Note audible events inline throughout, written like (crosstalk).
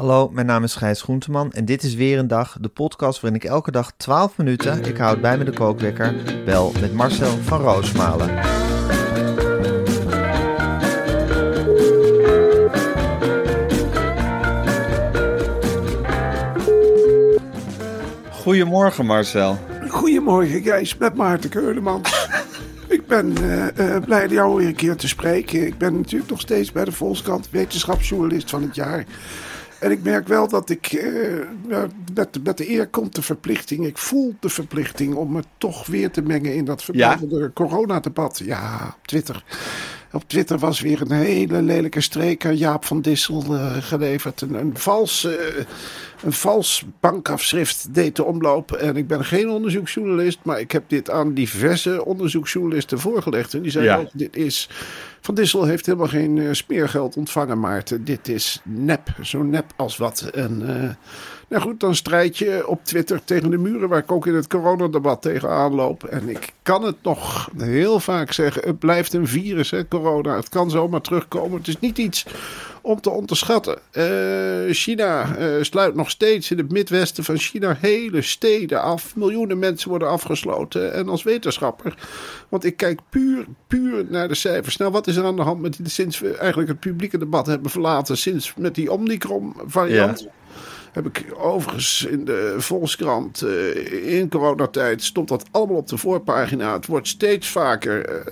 Hallo, mijn naam is Gijs Groenteman en dit is weer een dag, de podcast waarin ik elke dag 12 minuten, ik houd bij me de kookwekker, bel met Marcel van Roosmalen. Goedemorgen Marcel. Goedemorgen, Gijs, met Maarten Keulemans. (laughs) ik ben eh, eh, blij jou weer een keer te spreken. Ik ben natuurlijk nog steeds bij de Volkskrant wetenschapsjournalist van het jaar. En ik merk wel dat ik, eh, ja, met, de- met de eer komt de verplichting. Ik voel de verplichting om me toch weer te mengen in dat vervelende coronadebat. Ja, op Twitter. Op Twitter was weer een hele lelijke streker, Jaap van Dissel, eh, geleverd. Een, een, vals, eh, een vals bankafschrift deed de omloop. En ik ben geen onderzoeksjournalist, maar ik heb dit aan diverse onderzoeksjournalisten voorgelegd. En die zeiden Ja. ook, dit is... Van Dissel heeft helemaal geen eh, smeergeld ontvangen, Maarten. Dit is nep, zo nep als wat. En eh, nou goed, dan strijd je op Twitter tegen de muren... waar ik ook in het coronadebat tegenaan loop. En ik kan het nog heel vaak zeggen. Het blijft een virus, hè, corona. Het kan zomaar terugkomen. Het is niet iets om te onderschatten. Eh, China eh, sluit nog steeds in het midwesten van China hele steden af. Miljoenen mensen worden afgesloten. En als wetenschapper, want ik kijk puur, puur naar de cijfers. Nou, wat is er aan de hand met die, sinds we eigenlijk het publieke debat hebben verlaten, sinds met die Omicron variant? Heb ik overigens in de Volkskrant eh, in coronatijd stond dat allemaal op de voorpagina. Het wordt steeds vaker eh,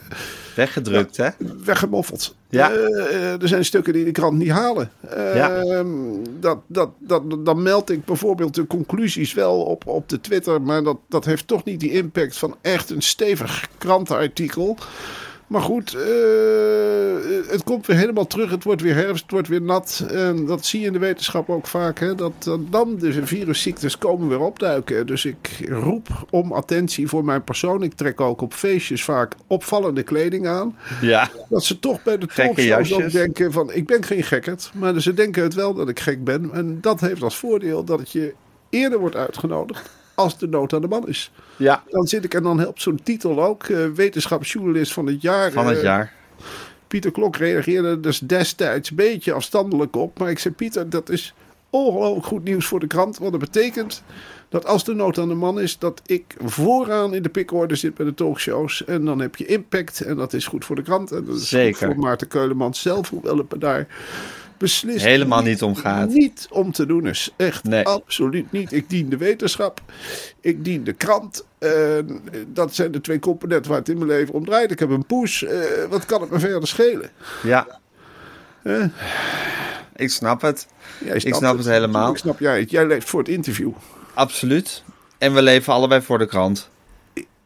Weggedrukt hè? weggemoffeld. Ja. Eh, er zijn stukken die de krant niet halen. Eh, Ja. dat, dat, dat, dan meld ik bijvoorbeeld de conclusies wel op, op de Twitter. Maar dat, dat heeft toch niet die impact van echt een stevig krantenartikel. Maar goed, eh, het komt weer helemaal terug. Het wordt weer herfst, het wordt weer nat. En dat zie je in de wetenschap ook vaak. Hè, dat dan de virusziektes komen weer opduiken. Dus ik roep om attentie voor mijn persoon. Ik trek ook op feestjes vaak opvallende kleding aan. Ja. Dat ze toch bij de talkshows ook denken van... ik ben geen gekkerd, maar ze denken het wel dat ik gek ben. En dat heeft als voordeel dat het je eerder wordt uitgenodigd... als de nood aan de man is. Ja. Dan zit ik en dan helpt zo'n titel ook... eh, wetenschapsjournalist van het jaar. Van het eh, jaar. Pieter Klok reageerde dus destijds een beetje afstandelijk op. Maar ik zei, Pieter, dat is ongelooflijk goed nieuws voor de krant. Want dat betekent dat als de nood aan de man is... dat ik vooraan in de pikorde zit bij de talkshows. En dan heb je impact. En dat is goed voor de krant. En dat is Zeker. goed voor Maarten Keulemans zelf. Hoewel het daar beslist Helemaal niet om gaat. Niet om te doen is. Echt Nee. absoluut niet. Ik dien de wetenschap. Ik dien de krant. Dat zijn de twee componenten waar het in mijn leven om draait. Ik heb een push. Eh, wat kan het me verder schelen? Ja. Ik snap het. Jij Ik snap het helemaal. Ik snap jij het. Jij leeft voor het interview. Absoluut. En we leven allebei voor de krant.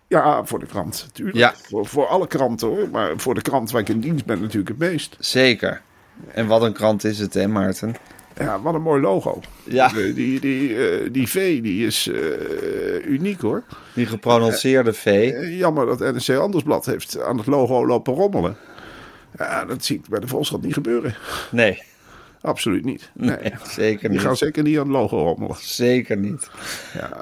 Ja, voor de krant. Tuurlijk. Ja. Voor, voor alle kranten hoor. Maar voor de krant waar ik in dienst ben natuurlijk het meest. Zeker. En wat een krant is het, hè, Maarten? Ja, wat een mooi logo. Ja. Die, die, die, eh, die V die is eh, uniek hoor. Die geprononceerde V. Eh, Jammer dat NRC Andersblad heeft aan het logo lopen rommelen. Ja, dat zie ik bij de Volkskrant niet gebeuren. Nee, Absoluut niet. Nee. nee (laughs) zeker Die gaan niet. zeker niet aan het logo rommelen. Zeker niet.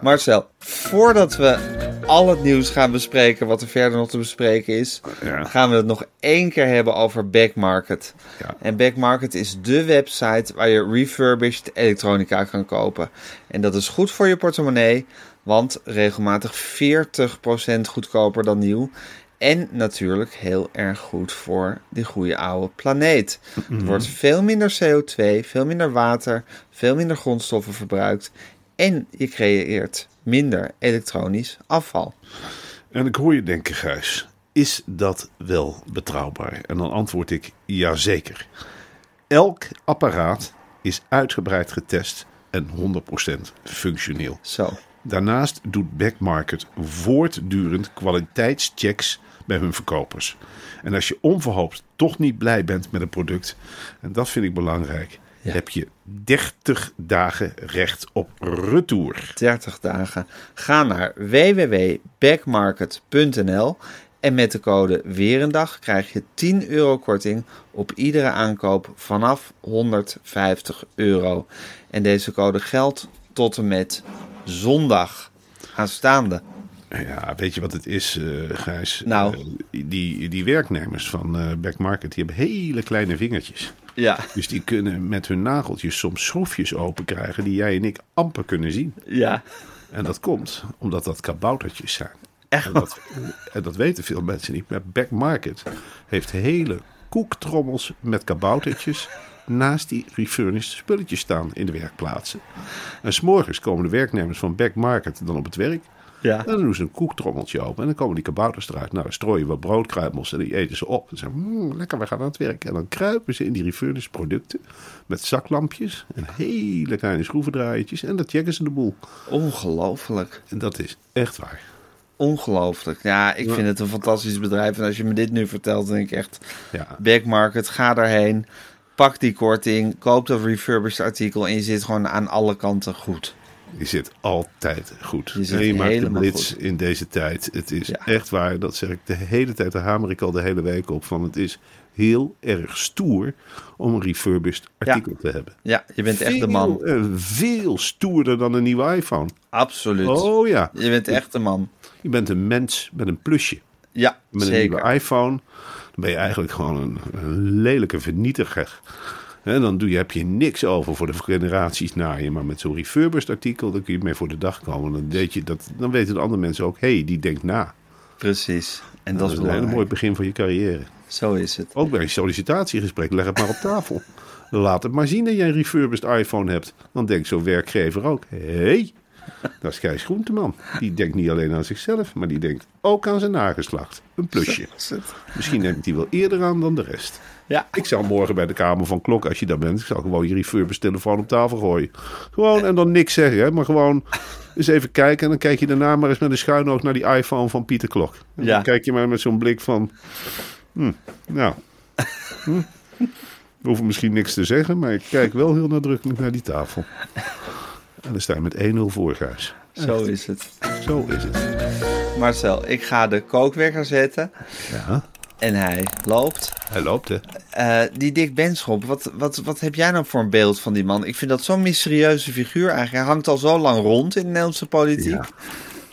Marcel, voordat we al het nieuws gaan bespreken wat er verder nog te bespreken is, Ja. gaan we het nog één keer hebben over Backmarket. Ja. En Backmarket is de website waar je refurbished elektronica kan kopen. En dat is goed voor je portemonnee, want regelmatig 40% goedkoper dan nieuw. En natuurlijk heel erg goed voor die goede oude planeet. Er wordt veel minder CO2, veel minder water, veel minder grondstoffen verbruikt. En je creëert minder elektronisch afval. En ik hoor je denken, Gijs, is dat wel betrouwbaar? En dan antwoord ik, jazeker. Elk apparaat is uitgebreid getest en 100% functioneel. Zo. Daarnaast doet Backmarket voortdurend kwaliteitschecks bij hun verkopers. En als je onverhoopt toch niet blij bent met een product, en dat vind ik belangrijk, Ja. heb je 30 dagen recht op retour. 30 dagen. Ga naar www.backmarket.nl en met de code Weerendag krijg je 10 euro korting op iedere aankoop vanaf 150 euro. En deze code geldt tot en met zondag aanstaande. Ja, weet je wat het is, eh Gijs? Nou. Eh, die, die werknemers van eh Backmarket die hebben hele kleine vingertjes. Ja, Dus die kunnen met hun nageltjes soms schroefjes open krijgen die jij en ik amper kunnen zien. ja. En dat komt omdat dat kaboutertjes zijn. Echt En dat, en dat weten veel mensen niet. Maar Backmarket heeft hele koektrommels met kaboutertjes naast die refurnished spulletjes staan in de werkplaatsen. En s'morgens komen de werknemers van Backmarket dan op het werk. Ja. En dan doen ze een koektrommeltje open en dan komen die kabouters eruit. Nou, dan strooien we broodkruimels en die eten ze op. En zeggen, "Mm, lekker, we gaan aan het werk. En dan kruipen ze in die refurnished producten met zaklampjes en hele kleine schroevendraaiertjes. En dan checken ze de boel. Ongelooflijk. En dat is echt waar. Ongelooflijk. Ja, ik vind het een fantastisch bedrijf. En als je me dit nu vertelt, dan denk ik echt... Ja. Backmarket, ga daarheen. Pak die korting. Koop dat refurbished artikel. En je zit gewoon aan alle kanten goed. Je zit altijd goed. Je maakt de helemaal blitz goed. in deze tijd. Het is Ja. echt waar. Dat zeg ik de hele tijd. Daar hamer ik al de hele week op. Van het is heel erg stoer om een refurbished artikel te hebben. Ja, je bent echt de man. Veel, eh, veel stoerder dan een nieuwe iPhone. Absoluut. Oh ja. Je bent echt de man. Je bent een mens met een plusje. Ja, Met een zeker. nieuwe iPhone dan ben je eigenlijk gewoon een, een lelijke vernietiger. Hè, dan doe je, heb je niks over voor de generaties na je. Maar met zo'n refurbished artikel, dan kun je mee voor de dag komen. Dan, weet je dat, dan weten de andere mensen ook, hé, hey, die denkt na. Precies. En dat, Dat is een mooi begin van je carrière. Zo is het. Ook bij een sollicitatiegesprek, leg het maar op tafel. Laat het maar zien dat jij een refurbished iPhone hebt. Dan denkt zo'n werkgever ook, hé, hey, (laughs) dat is Gijs Groenteman. Die denkt niet alleen aan zichzelf, maar die denkt ook aan zijn nageslacht. Een plusje. (laughs) Misschien neemt hij wel eerder aan dan de rest. Ja. Ik zou morgen bij de Kamer van Klok, als je daar bent, ik zou gewoon je refurbished telefoon op tafel gooien. Gewoon en dan niks zeggen, hè, maar gewoon eens even kijken. En dan kijk je daarna maar eens met een schuin oog naar die iPhone van Pieter Klok. En Ja. Dan kijk je maar met zo'n blik van, (laughs) hm, nou, hm, we hoeven misschien niks te zeggen, maar ik kijk wel heel nadrukkelijk naar die tafel. En dan sta je met 1-0 voor, Gijs. Zo is het. Zo is het. Marcel, ik ga de kookwekker zetten. Ja, En hij loopt. hij loopt, hè. Eh, die Dick Benschop, wat, wat, wat heb jij nou voor een beeld van die man? Ik vind dat zo'n mysterieuze figuur eigenlijk. Hij hangt al zo lang rond in de Nederlandse politiek. Ja.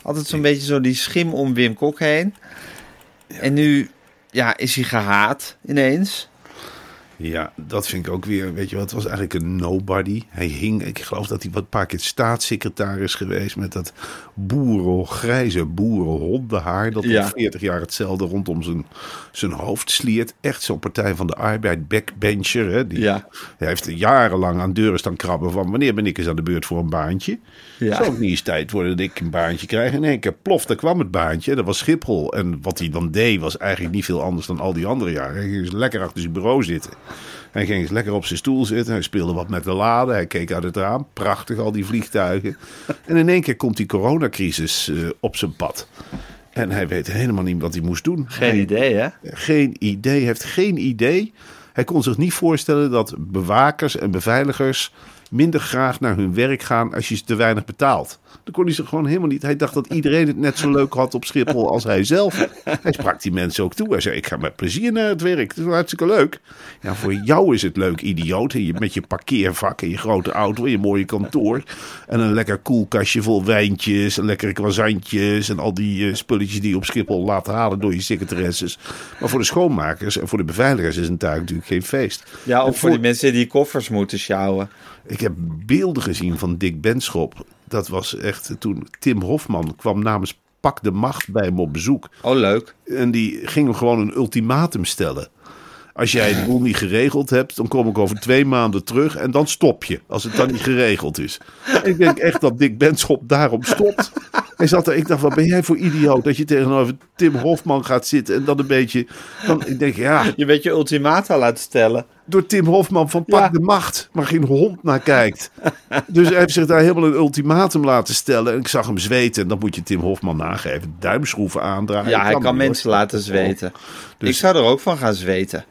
Altijd zo'n beetje zo die schim om Wim Kok heen. En nu ja, is hij gehaat ineens. Ja, dat vind ik ook weer. Weet je wat? Het was eigenlijk een nobody. Hij hing, ik geloof dat hij wat paar keer staatssecretaris geweest met dat boeren, grijze boerenhondenhaar. Dat Ja. al 40 jaar hetzelfde rondom zijn, zijn hoofd sliert. Echt zo'n Partij van de Arbeid backbencher. Hè? Die, Ja. Hij heeft jarenlang aan deuren staan krabben van wanneer ben ik eens aan de beurt voor een baantje. Ja. Zou ook niet eens tijd worden dat ik een baantje krijg. In één keer plof, daar kwam het baantje. Dat was Schiphol. En wat hij dan deed was eigenlijk niet veel anders dan al die andere jaren. Hij ging eens lekker achter zijn bureau zitten. Hij ging eens lekker op zijn stoel zitten. Hij speelde wat met de laden. Hij keek uit het raam. Prachtig, al die vliegtuigen. En in één keer komt die coronacrisis eh, op zijn pad. En hij weet helemaal niet wat hij moest doen. Geen Hij- idee, hè? geen idee, heeft geen idee. Hij kon zich niet voorstellen dat bewakers en beveiligers minder graag naar hun werk gaan als je ze te weinig betaalt. Dat kon hij zich gewoon helemaal niet. Hij dacht dat iedereen het net zo leuk had op Schiphol als hij zelf. Hij sprak die mensen ook toe. Hij zei: Ik ga met plezier naar het werk. Dat is hartstikke leuk. Ja, voor jou is het leuk, idioot. En je- Met je parkeervak en je grote auto en je mooie kantoor. En een lekker koelkastje vol wijntjes en lekkere croissantjes. En al die eh, spulletjes die je op Schiphol laat halen door je secretaresses. Maar voor de schoonmakers en voor de beveiligers is een taak natuurlijk geen feest. Ja, of voor die mensen die koffers moeten sjouwen. Ik heb beelden gezien van Dick Benschop. Dat was echt toen Tim Hofman kwam namens Pak de Macht bij hem op bezoek. Oh, leuk. En die ging hem gewoon een ultimatum stellen. Als jij de boel niet geregeld hebt, dan kom ik over twee maanden terug en dan stop je. Als het dan niet geregeld is. En ik denk echt dat Dick Benschop daarom stopt. Hij zat er, ik dacht, wat ben jij voor idioot dat je tegenover Tim Hofman gaat zitten en dan een beetje. Dan, ik denk, ja, Je weet je ultimata laten stellen. Door Tim Hofman van Pak Ja. de Macht, waar geen hond naar kijkt. (laughs) Dus hij heeft zich daar helemaal een ultimatum laten stellen. En ik zag hem zweten. En dat moet je Tim Hofman nageven. Duimschroeven aandraaien. Ja, hij kan hoor. mensen laten zweten. Dus- Ik zou er ook van gaan zweten.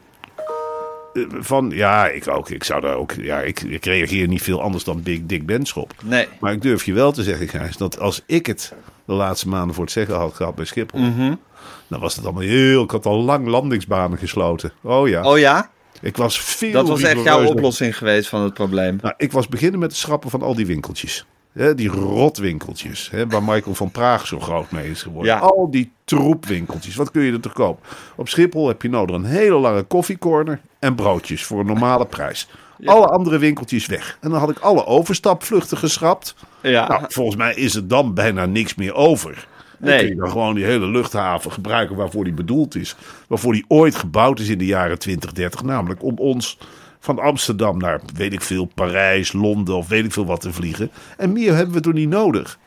Eh, Van, ja, ik ook. Ik zou daar ook. Ja, ik, ik reageer niet veel anders dan Dick, Dick Benschop. Nee. Maar ik durf je wel te zeggen, Gijs, dat als ik het de laatste maanden voor het zeggen had gehad bij Schiphol. Mhm. Dan was het allemaal heel. Ik had al lang landingsbanen gesloten. Oh ja. Oh ja? Ik was veel. Dat was echt jouw oplossing geweest van het probleem. Nou, ik was beginnen met het schrappen van al die winkeltjes. Die rotwinkeltjes, waar Michael van Praag zo groot mee is geworden. Ja. Al die troepwinkeltjes, wat kun je er te koop? Op Schiphol heb je nodig een hele lange koffiecorner en broodjes voor een normale (laughs) prijs. Alle andere winkeltjes weg. En dan had ik alle overstapvluchten geschrapt. Ja. Nou, volgens mij is er dan bijna niks meer over. Dan Nee. kun je dan gewoon die hele luchthaven gebruiken waarvoor die bedoeld is. Waarvoor die ooit gebouwd is in de jaren 20, 30. Namelijk om ons van Amsterdam naar, weet ik veel, Parijs, Londen of weet ik veel wat te vliegen. En meer hebben we toch niet nodig.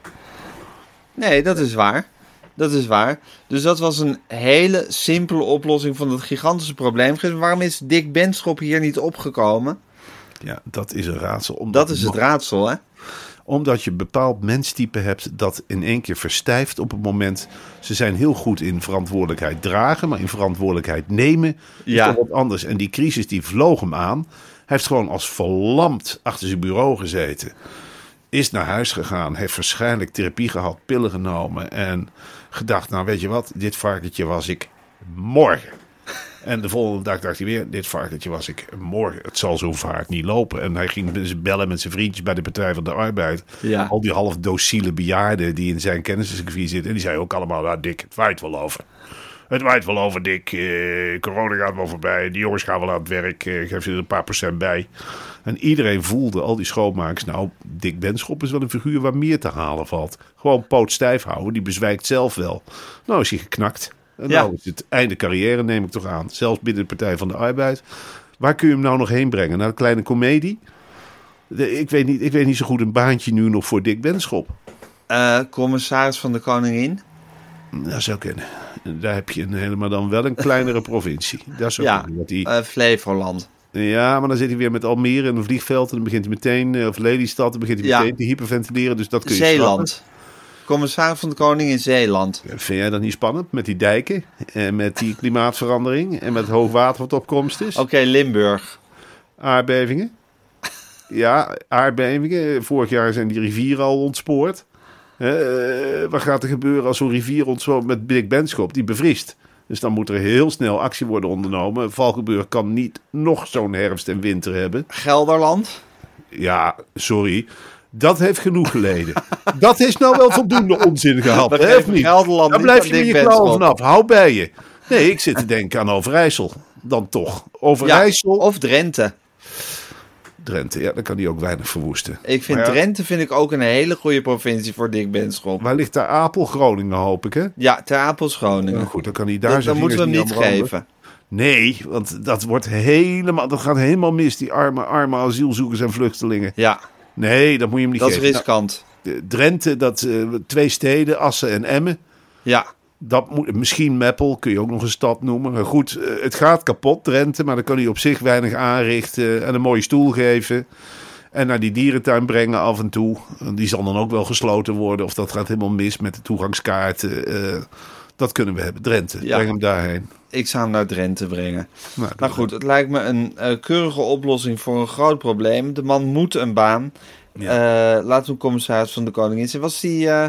Nee, dat is waar. Dat is waar. Dus dat was een hele simpele oplossing van het gigantische probleem. Waarom is Dick Benschop hier niet opgekomen? Ja, dat is een raadsel. Omdat, Dat is het raadsel, hè? Omdat je een bepaald menstype hebt dat in één keer verstijft op het moment. Ze zijn heel goed in verantwoordelijkheid dragen, maar in verantwoordelijkheid nemen is Ja. toch wat anders. En die crisis die vloog hem aan. Hij heeft gewoon als verlamd achter zijn bureau gezeten. Is naar huis gegaan, heeft waarschijnlijk therapie gehad, pillen genomen en gedacht, nou weet je wat, dit varkentje was ik morgen. En de volgende dag dacht hij weer, dit varkentje was ik morgen. Het zal zo vaak niet lopen. En hij ging dus bellen met zijn vriendjes bij de Partij van de Arbeid. Ja. Al die half dociele bejaarden die in zijn kenniscircuit zitten. En die zeiden ook allemaal, nou Dick, het waait wel over. Het waait wel over, Dick. Eh, corona gaat wel voorbij. Die jongens gaan wel aan het werk. Eh, geef ze er een paar procent bij. En iedereen voelde, al die schoonmakers... Nou, Dick Benschop is wel een figuur waar meer te halen valt. Gewoon poot stijf houden. Die bezwijkt zelf wel. Nou is hij geknakt. En Ja. nou is het einde carrière, neem ik toch aan. Zelfs binnen de Partij van de Arbeid. Waar kun je hem nou nog heen brengen? Naar een kleine komedie? De- Ik weet, niet, ik weet niet zo goed een baantje nu nog voor Dick Benschop. Eh, commissaris van de Koningin. Dat zou kunnen. Daar heb je een helemaal dan wel een kleinere (laughs) provincie. Dat zou Ja, kunnen. Dat die, eh, Flevoland. ja, maar dan zit hij weer met Almere en een vliegveld. En dan begint hij meteen, eh, of Lelystad, dan begint hij Ja. meteen te hyperventileren. Dus dat kun je Zeeland. Commissaris van de Koning in Zeeland. Vind jij dat niet spannend? Met die dijken en met die klimaatverandering en met het hoogwater wat op komst is? Oké, Limburg. Aardbevingen. Ja, aardbevingen. Vorig jaar zijn die rivieren al ontspoord. Eh, wat gaat er gebeuren als zo'n rivier ontspoort met Big Benschop? Die bevriest. Dus dan moet er heel snel actie worden ondernomen. Valkenburg kan niet nog zo'n herfst en winter hebben. Gelderland. Ja, sorry. Dat heeft genoeg geleden. dat is nou wel voldoende onzin gehad. Hè, of niet? Niet blijf je je klauwen vanaf. Hou bij je. Nee, ik zit te denken aan Overijssel. Dan toch. Ja, Overijssel. of Drenthe. Drenthe, ja, dan kan die ook weinig verwoesten. Ik vind ja, Drenthe vind ik ook een hele goede provincie voor Dick Benschop. Waar ligt daar Apel? Groningen, hoop ik, hè? Ja, ter Apels Groningen. Goed, dan kan hij daar Dan, zijn dan moeten we hem niet branden. geven. Nee, want dat wordt helemaal, dat gaat helemaal mis, die arme, arme asielzoekers en vluchtelingen. Ja, Nee, dat moet je hem niet dat is geven. riskant. Nou, Drenthe, dat, eh, twee steden, Assen en Emmen. Ja, Dat moet, misschien Meppel, kun je ook nog een stad noemen. Maar goed, eh, het gaat kapot, Drenthe. Maar dan kan hij op zich weinig aanrichten en een mooie stoel geven. En naar die dierentuin brengen af en toe. Die zal dan ook wel gesloten worden. Of dat gaat helemaal mis met de toegangskaarten. eh, dat kunnen we hebben. Drenthe, Ja. breng hem daarheen. ik zou hem naar Drenthe brengen. Nou, Nou goed, het lijkt me een eh, keurige oplossing voor een groot probleem. De man moet een baan. Laten we hem commissaris van de Koningin zijn. Was die, eh,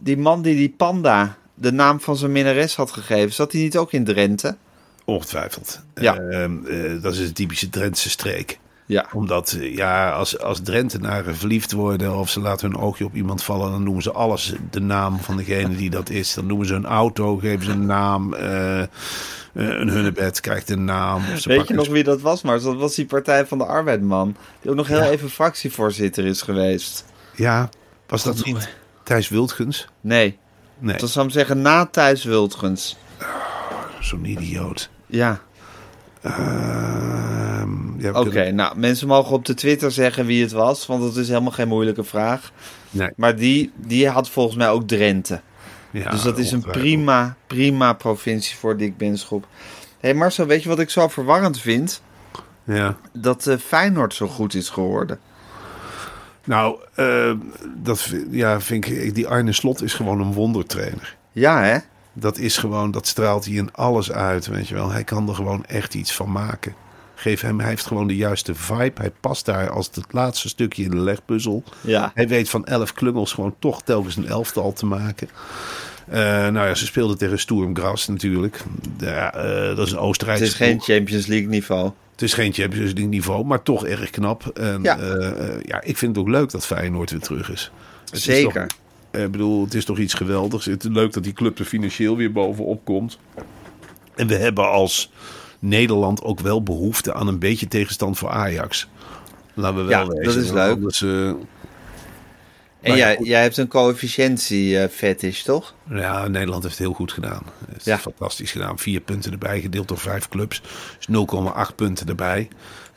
die man die die panda de naam van zijn minnares had gegeven, zat hij niet ook in Drenthe? Ongetwijfeld. Ja. Ehm, eh, dat is een typische Drentse streek. Ja. Omdat, eh, ja, als, als Drentenaren verliefd worden of ze laten hun oogje op iemand vallen, dan noemen ze alles de naam van degene die dat is. Dan noemen ze een auto, geven ze een naam. eh, eh, een hunnebed krijgt een naam. Of ze Weet je nog wie dat was, maar dat was die Partij van de Arbeid man. Die ook nog heel even fractievoorzitter is geweest. Ja, was dat niet Thijs Wildgens? Nee, Nee. Dat zou ik zeggen na Thijs Wultgens. Zo'n idioot. Ja, we oké. Nou, mensen mogen op de Twitter zeggen wie het was, want dat is helemaal geen moeilijke vraag. Nee. Maar die, die had volgens mij ook Drenthe. Ja, dus dat is een prima, prima provincie voor Dick Benschop. Hé hey Marcel, weet je wat ik zo verwarrend vind? Ja. Dat eh, Feyenoord zo goed is geworden. Nou, eh, dat ja, vind ik, die Arne Slot is gewoon een wondertrainer. Ja, hè? Dat is gewoon, dat straalt hij in alles uit, weet je wel. Hij kan er gewoon echt iets van maken. Geef hem, hij heeft gewoon de juiste vibe. Hij past daar als het laatste stukje in de legpuzzel. Ja. Hij weet van elf klungels gewoon toch telkens een elftal te maken. Eh, nou ja, ze speelden tegen Sturm Graz natuurlijk. Ja, eh, dat is een Het Oostenrijkse is geen. Champions League niveau. Het is geen Champions League niveau, maar toch erg knap. En Ja. ja. ja, ik vind het ook leuk dat Feyenoord weer terug is. Het is Zeker. toch- eh, Ik bedoel, het is toch iets geweldigs. Het is leuk dat die club er financieel weer bovenop komt. En we hebben als Nederland ook wel behoefte aan een beetje tegenstand voor Ajax. Laten we wel Ja, wezen. dat is leuk. Anders, eh, En jij, goed. jij hebt een coëfficiëntie-fetish, toch? ja, Nederland heeft het heel goed gedaan. Het is Ja. fantastisch gedaan. Vier punten erbij, gedeeld door vijf clubs. Dus 0,8 punten erbij.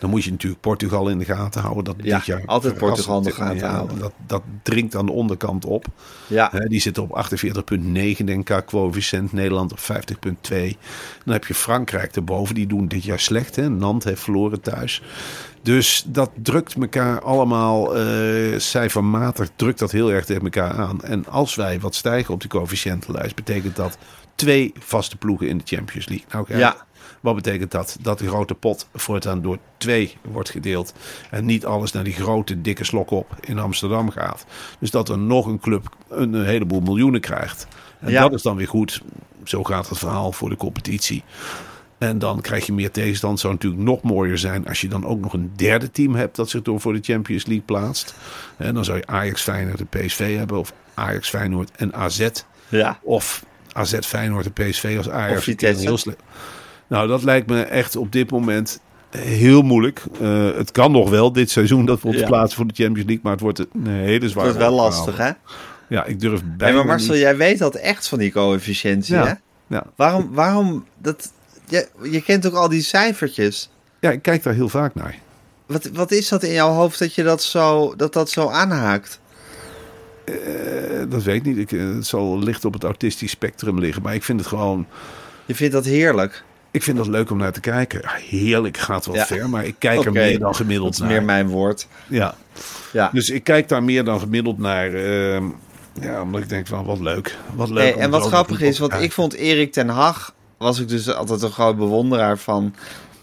Dan moet je natuurlijk Portugal in de gaten houden. Dat Ja, dit jaar altijd Portugal in de gaten ja, houden. Dat, dat dringt aan de onderkant op. Ja. Hè, die zitten op 48,9 denk ik qua coëfficiënt. Nederland op 50,2. Dan heb je Frankrijk erboven. Die doen dit jaar slecht. Hè. Nant heeft verloren thuis. Dus dat drukt elkaar allemaal eh, cijfermatig. Drukt dat heel erg tegen elkaar aan. En als wij wat stijgen op die coëfficiëntenlijst. Betekent dat twee vaste ploegen in de Champions League. Nou, Ja. Wat betekent dat? Dat de grote pot voortaan door twee wordt gedeeld. En niet alles naar die grote dikke slok op in Amsterdam gaat. Dus dat er nog een club een, een heleboel miljoenen krijgt. En Ja. dat is dan weer goed. Zo gaat het verhaal voor de competitie. En dan krijg je meer tegenstand. Zou natuurlijk nog mooier zijn als je dan ook nog een derde team hebt dat zich door voor de Champions League plaatst. En dan zou je Ajax, Feyenoord en PSV hebben. Of Ajax, Feyenoord en AZ. Ja. Of AZ, Feyenoord en PSV als Ajax. Of Vitesse. Heel slecht. Nou, dat lijkt me echt op dit moment heel moeilijk. Eh, het kan nog wel dit seizoen dat we ons Ja. plaatsen voor de Champions League. Maar het wordt een hele zware Dat is wel lastig, hè? Ja, ik durf Hey, bijna maar Marcel, niet- jij weet dat echt van die coëfficiëntie, hè? Ja, ja. Waarom, waarom, dat, je, je kent ook al die cijfertjes. ja, ik kijk daar heel vaak naar. Wat, wat is dat in jouw hoofd dat je dat zo, dat dat zo aanhaakt? Eh, dat weet ik niet. Ik, eh, het zal licht op het autistisch spectrum liggen. Maar ik vind het gewoon... Je vindt dat heerlijk. Ik vind dat leuk om naar te kijken. Heerlijk gaat wel Ja. ver, maar ik kijk er meer dan gemiddeld Dat is naar. meer mijn woord. Ja. Ja. Dus ik kijk daar meer dan gemiddeld naar. ehm, ja, omdat ik denk van wat leuk. Wat leuk. Hey, en wat grappig is, want ik vond Erik ten Hag, was ik dus altijd een groot bewonderaar van.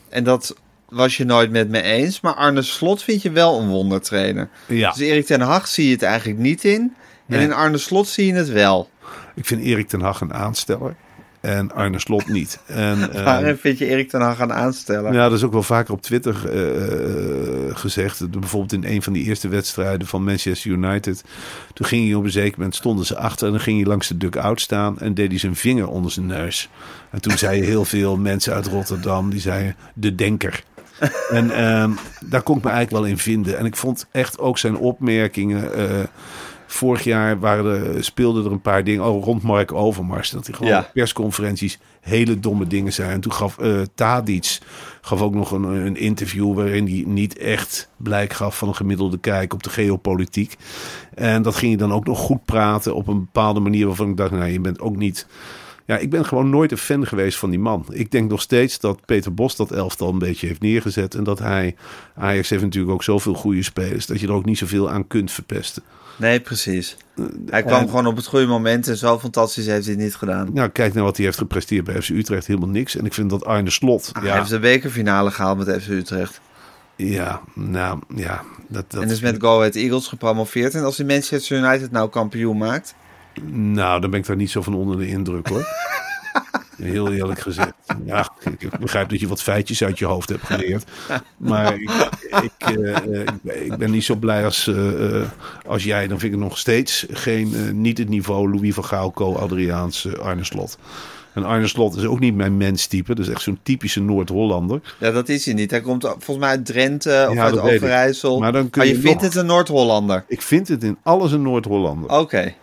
En dat was je nooit met me eens. Maar Arne Slot vind je wel een wondertrainer. Ja, Dus Erik ten Hag zie je het eigenlijk niet in. En in Arne Slot zie je het wel. ik vind Erik ten Hag een aansteller. En Arne Slot niet. En, (laughs) ehm, Waarom vind je Erik ten Hag gaan aanstellen? Ja, dat is ook wel vaker op Twitter eh, gezegd. Bijvoorbeeld in een van die eerste wedstrijden van Manchester United. Toen ging hij op een zeker moment, stonden ze achter... en dan ging hij langs de dugout staan en deed hij zijn vinger onder zijn neus. En toen zeiden heel veel mensen uit Rotterdam, die zeiden de denker. (laughs) En ehm, daar kon ik me eigenlijk wel in vinden. En ik vond echt ook zijn opmerkingen... eh, Vorig jaar waren er, speelden er een paar dingen oh, rond Mark Overmars. Dat hij gewoon Ja. persconferenties hele domme dingen zei. En toen gaf eh Tadic gaf ook nog een, een interview waarin hij niet echt blijk gaf van een gemiddelde kijk op de geopolitiek. En dat ging je dan ook nog goed praten op een bepaalde manier waarvan ik dacht, nou je bent ook niet... Ja, ik ben gewoon nooit een fan geweest van die man. Ik denk nog steeds dat Peter Bos dat elftal een beetje heeft neergezet. En dat hij, Ajax heeft natuurlijk ook zoveel goede spelers, dat je er ook niet zoveel aan kunt verpesten. Nee, precies. Hij kwam en- gewoon op het goede moment en zo fantastisch heeft hij het niet gedaan. Nou, kijk naar wat hij heeft gepresteerd bij FC Utrecht, helemaal niks. En ik vind dat Arne Slot, Hij ja, heeft de bekerfinale gehaald met FC Utrecht. ja, nou, ja, dat, dat en is met Go Ahead Eagles gepromoveerd. En als die Manchester United nou kampioen maakt... Nou, dan ben ik daar niet zo van onder de indruk hoor. (laughs) Heel eerlijk gezegd. Ja, ik begrijp dat je wat feitjes uit je hoofd hebt geleerd. Maar ik, ik, eh, eh, ik ben- ik ben niet zo blij als, eh, als jij. Dan vind ik nog steeds geen, niet het niveau Louis van Gaal, Co, Adriaans, Arne Slot. En Arne Slot is ook niet mijn menstype. Dat is echt zo'n typische Noord-Hollander. Ja, dat is hij niet. Hij komt volgens mij uit Drenthe of Ja, uit. Overijssel. Maar Maar, dan kun je, je vindt nog- het een Noord-Hollander. Ik vind het in alles een Noord-Hollander. Oké.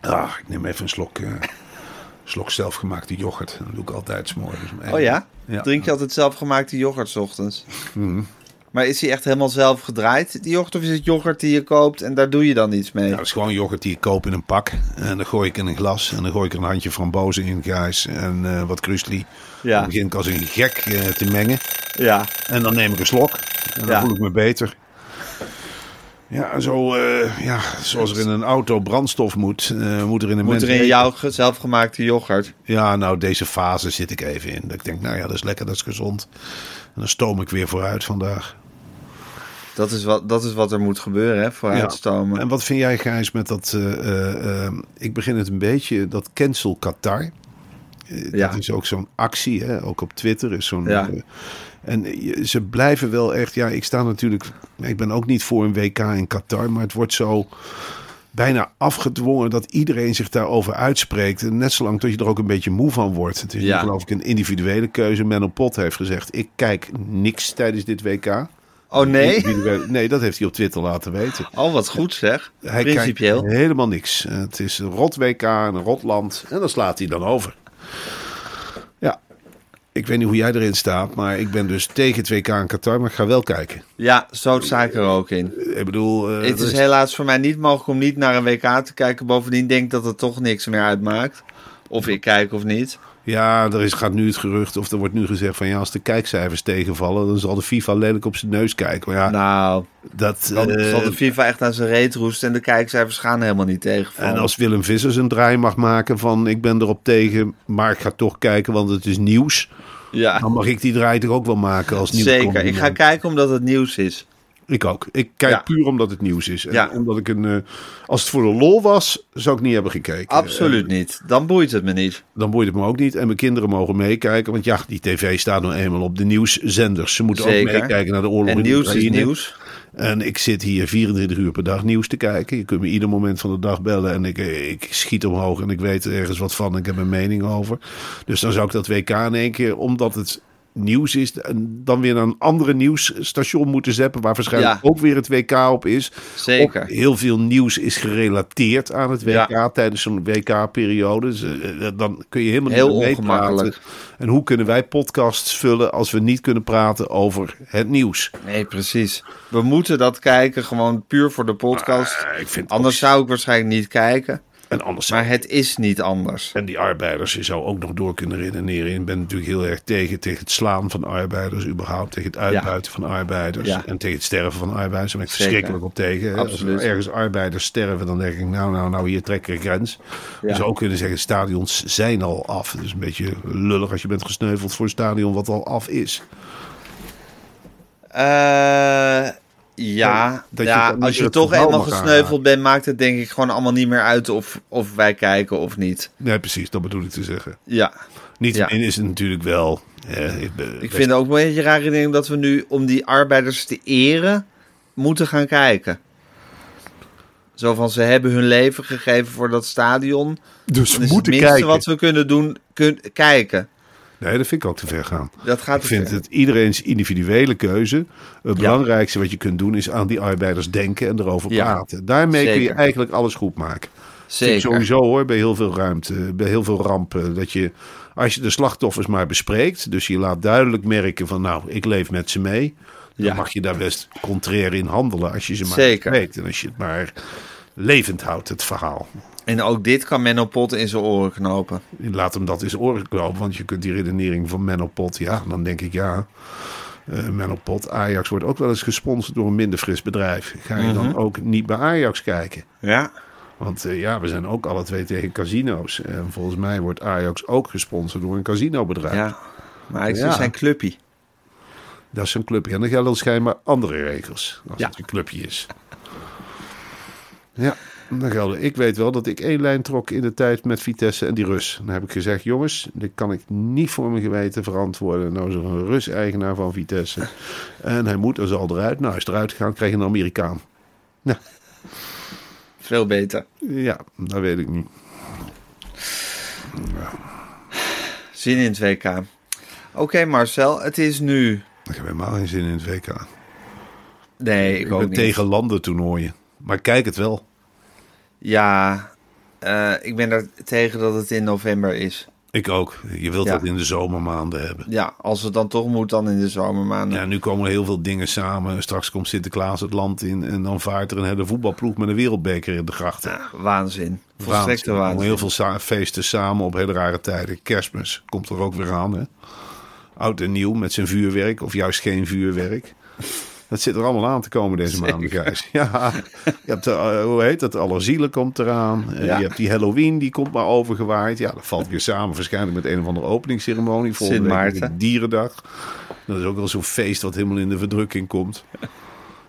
Ah, ik neem even een slok, eh, slok zelfgemaakte yoghurt. Dat doe ik altijd 's morgens. om één Oh ja? Drink je altijd zelfgemaakte yoghurt 's ochtends? Maar is die echt helemaal zelf gedraaid, die yoghurt? Of is het yoghurt die je koopt en daar doe je dan iets mee? Ja, dat is gewoon yoghurt die ik koop in een pak. En dan gooi ik in een glas. En dan gooi ik er een handje frambozen in, Gijs. En eh, wat krusli. Ja. Dan begin ik als een gek eh, te mengen. Ja. En dan neem ik een slok. En dan Ja. voel ik me beter. Ja, zo, eh, ja, zoals er in een auto brandstof moet, eh, moet er in een Moet er in jouw ge- zelfgemaakte yoghurt? Ja, nou, deze fase zit ik even in. Dat ik denk, nou ja, dat is lekker, dat is gezond. En dan stoom ik weer vooruit vandaag. Dat is wat, dat is wat er moet gebeuren, hè? Vooruitstomen. En wat vind jij, Gijs, met dat... eh, eh, eh, ik begin het een beetje, dat cancel Qatar. Ja. Dat is ook zo'n actie, hè? ook op Twitter is zo'n... Ja. En ze blijven wel echt... Ja, ik sta natuurlijk... Ik ben ook niet voor een WK in Qatar, maar het wordt zo bijna afgedwongen dat iedereen zich daarover uitspreekt. En net zolang tot je er ook een beetje moe van wordt. Het is Ja. geloof ik een individuele keuze. Menno Pot heeft gezegd, ik kijk niks tijdens dit WK. Oh nee? Nee, dat heeft hij op Twitter laten weten. Oh, wat goed zeg. Hij Principieel. kijkt helemaal niks. Het is een rot WK en een rot land. En dan slaat hij dan over. Ja, ik weet niet hoe jij erin staat. Maar ik ben dus tegen het WK in Qatar. Maar ik ga wel kijken. Ja, zo sta ik er ook in. Ik bedoel... eh, Het is helaas voor mij niet mogelijk om niet naar een WK te kijken. Bovendien denk ik dat het toch niks meer uitmaakt. Of ik kijk of niet. Ja, er is, gaat nu het gerucht, of er wordt nu gezegd van ja, als de kijkcijfers tegenvallen, dan zal de FIFA lelijk op zijn neus kijken. Maar ja, Nou, dat. dan eh, zal de FIFA echt aan zijn reet roesten en de kijkcijfers gaan helemaal niet tegen. en als Willem Vissers een draai mag maken van ik ben erop tegen, maar ik ga toch kijken, want het is nieuws. Ja, Dan mag ik die draai toch ook wel maken als nieuws. zeker. Ik ga kijken omdat het nieuws is. Ik ook. Ik kijk Ja. puur omdat het nieuws is. En Ja. omdat ik een. eh, als het voor de lol was, zou ik niet hebben gekeken. Absoluut niet. Dan boeit het me niet. Dan boeit het me ook niet. En mijn kinderen mogen meekijken. Want ja, die tv staat nou eenmaal op de nieuwszenders. Ze moeten Zeker. ook meekijken naar de oorlog En in nieuws is nieuws. En ik zit hier 24 uur per dag nieuws te kijken. Je kunt me ieder moment van de dag bellen. En ik, ik schiet omhoog en ik weet er ergens wat van. Ik heb een mening over. Dus dan zou ik dat WK in één keer, omdat het nieuws is, en dan weer naar een andere nieuwsstation moeten zetten. Waar waarschijnlijk Ja. ook weer het WK op is. Zeker. Ook heel veel nieuws is gerelateerd aan het WK Ja. tijdens zo'n WK-periode. Dus, eh, dan kun je helemaal Heel niet meepraten. En hoe kunnen wij podcasts vullen als we niet kunnen praten over het nieuws? Nee, precies. We moeten dat kijken gewoon puur voor de podcast. Ah, ik vind Anders ook- zou ik waarschijnlijk niet kijken. En anders Maar het is niet anders. En die arbeiders, je zou ook nog door kunnen redeneren. Ik ben natuurlijk heel erg tegen, tegen het slaan van arbeiders, überhaupt tegen het uitbuiten van arbeiders. Ja. En tegen het sterven van arbeiders. Daar ben ik Zeker. verschrikkelijk op tegen. Als er ergens arbeiders sterven, dan denk ik, nou, nou, nou, hier trek ik een grens. Je zou ook kunnen zeggen, stadions zijn al af. Het is een beetje lullig als je bent gesneuveld voor een stadion wat al af is. Eh, ja, Dat je ja niet als je toch eenmaal gesneuveld bent, maakt het denk ik gewoon allemaal niet meer uit of, of wij kijken of niet. Nee, precies, dat bedoel ik te zeggen. Ja, Niettemin is het natuurlijk wel... eh, ik vind het ook een beetje raar idee dat we nu om die arbeiders te eren moeten gaan kijken. Zo van, ze hebben hun leven gegeven voor dat stadion. dus we moeten het minste kijken. wat we kunnen doen, kun, kijken. Nee, dat vind ik ook te ver gaan. Dat gaat Ik vind ver. het iedereen's individuele keuze. Het belangrijkste wat je kunt doen is aan die arbeiders denken en erover praten. Daarmee kun je eigenlijk alles goed maken. Zeker. sowieso hoor, bij heel veel ruimte, bij heel veel rampen. Dat je, als je de slachtoffers maar bespreekt, dus je laat duidelijk merken van nou, ik leef met ze mee. Dan Ja. mag je daar best contrair in handelen als je ze maar Zeker. bespreekt. En als je het maar levend houdt, het verhaal. En ook dit kan Menno Pot in zijn oren knopen. Laat hem dat eens oren knopen, want je kunt die redenering van Menno Pot, ja, dan denk ik ja. eh Menno Pot, Ajax wordt ook wel eens gesponsord door een minder fris bedrijf. Ga je dan ook niet bij Ajax kijken? Ja. Want eh, ja, we zijn ook alle twee tegen casino's. En volgens mij wordt Ajax ook gesponsord door een casinobedrijf. Ja. Maar ik Ja. zijn clubje. Dat is een clubje. En dan gelden schijnbaar andere regels als Ja. het een clubje is. Ja, dan gelden. Ik weet wel dat ik één lijn trok in de tijd met Vitesse en die Rus. Dan heb ik gezegd, jongens, dit kan ik niet voor mijn geweten verantwoorden. Nou is er een Rus-eigenaar van Vitesse. (laughs) En hij moet er zal eruit. Nou, hij is eruit gegaan, kreeg een Amerikaan. Veel beter. Ja, dat weet ik niet. Zin in het WK. Oké Marcel, het is nu... Ik heb helemaal geen zin in het WK. Nee, ik, Ik ook ben tegen landentoernooien. Maar kijk het wel. Ja, eh, ik ben er tegen dat het in november is. Ik ook. Je wilt Ja. dat in de zomermaanden hebben. Ja, als het dan toch moet, dan in de zomermaanden. Ja, nu komen er heel veel dingen samen. Straks komt Sinterklaas het land in en dan vaart er een hele voetbalploeg met een wereldbeker in de grachten. Ja, waanzin. Volstrekte Waanzin. Komen waanzin. heel veel sa- feesten samen op hele rare tijden. Kerstmis komt er ook weer aan. Hè? Oud en nieuw met zijn vuurwerk of juist geen vuurwerk. Dat zit er allemaal aan te komen deze maanden, Gijs. Ja, je hebt, eh, hoe heet dat? Allerzielen komt eraan. Eh, Ja. Je hebt die Halloween, die komt maar overgewaaid. Ja, dat valt weer samen waarschijnlijk met een of andere openingsceremonie. Volgende Sint Maarten. de Dierendag. Dat is ook wel zo'n feest wat helemaal in de verdrukking komt.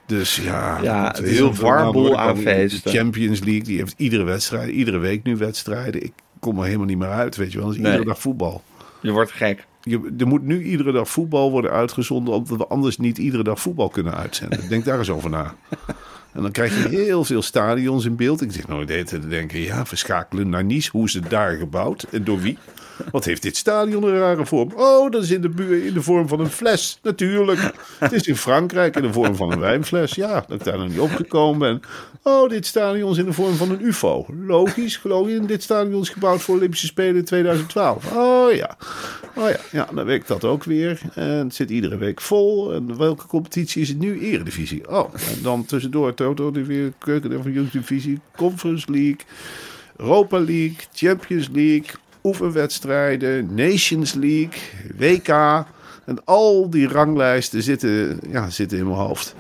Dus ja, Ja, dat het is een veel warboel aan De feesten. Champions League, die heeft iedere wedstrijd, iedere week nu wedstrijden. Ik kom er helemaal niet meer uit, weet je wel. Het is Nee. iedere dag voetbal. Je wordt gek. Je, er moet nu iedere dag voetbal worden uitgezonden, omdat we anders niet iedere dag voetbal kunnen uitzenden. Denk daar eens over na. En dan krijg je heel veel stadions in beeld. Ik zit nooit de te denken, ja, we schakelen naar Nice. Hoe is het daar gebouwd en door wie? Wat heeft dit stadion een rare vorm? Oh, dat is in de, in de vorm van een fles, natuurlijk. Het is in Frankrijk in de vorm van een wijnfles. Ja, dat ik daar nog niet opgekomen ben. Oh, dit stadion is in de vorm van een ufo. Logisch, geloof je? Dit stadion is gebouwd voor Olympische Spelen in 2012. Oh ja. Oh ja, ja, dan weet ik dat ook weer. En het zit iedere week vol. En welke competitie is het nu? Eredivisie. Oh, en dan tussendoor Toto, die weer keuken van Divisie, Conference League, Europa League, Champions League, oefenwedstrijden, Nations League, WK. En al die ranglijsten zitten, ja, zitten in mijn hoofd.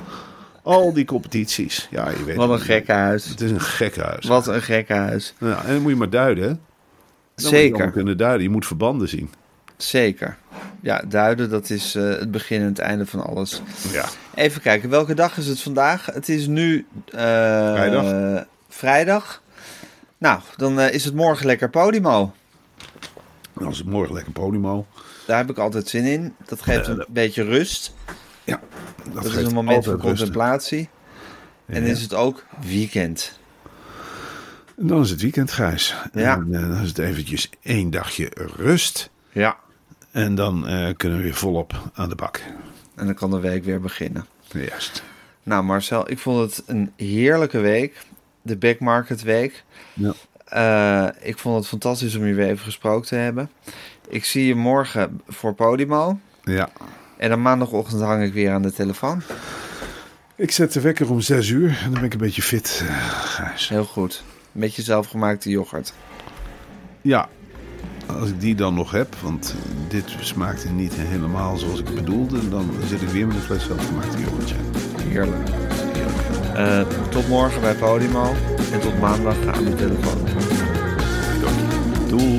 Al die competities. Ja, je weet Wat een gekke huis. Het is een gekke huis. Wat een gekke huis. Ja, en dan moet je maar duiden, hè? Dan moet je Zeker. kunnen duiden. Je moet verbanden zien. Zeker. Ja, duiden, dat is eh, het begin en het einde van alles. Ja. Even kijken, welke dag is het vandaag? Het is nu... eh, Vrijdag. Vrijdag. Nou, dan eh, is het morgen lekker Podimo. Dan is het morgen lekker Podimo. Daar heb ik altijd zin in. Dat geeft een beetje rust. Ja, Dat, is geeft een moment van contemplatie. En is het ook weekend. En dan is het weekend, Gijs. Ja. En dan is het eventjes één dagje rust. Ja. En dan eh, kunnen we weer volop aan de bak. En dan kan de week weer beginnen. Juist. Nou Marcel, ik vond het een heerlijke week. De Back Market Week. Ja. Eh, ik vond het fantastisch om je weer even gesproken te hebben. Ik zie je morgen voor Podimo. Ja. En dan maandagochtend hang ik weer aan de telefoon. Ik zet de wekker om zes uur en dan ben ik een beetje fit, eh, Gijs. Heel goed. Met je zelfgemaakte yoghurt. Ja, als ik die dan nog heb, want dit smaakte niet helemaal zoals ik het bedoelde, dan zit ik weer met een fles zelfgemaakte yoghurtje. Heerlijk. Eh, tot morgen bij Podimo. En tot maandag aan de telefoon. Doei.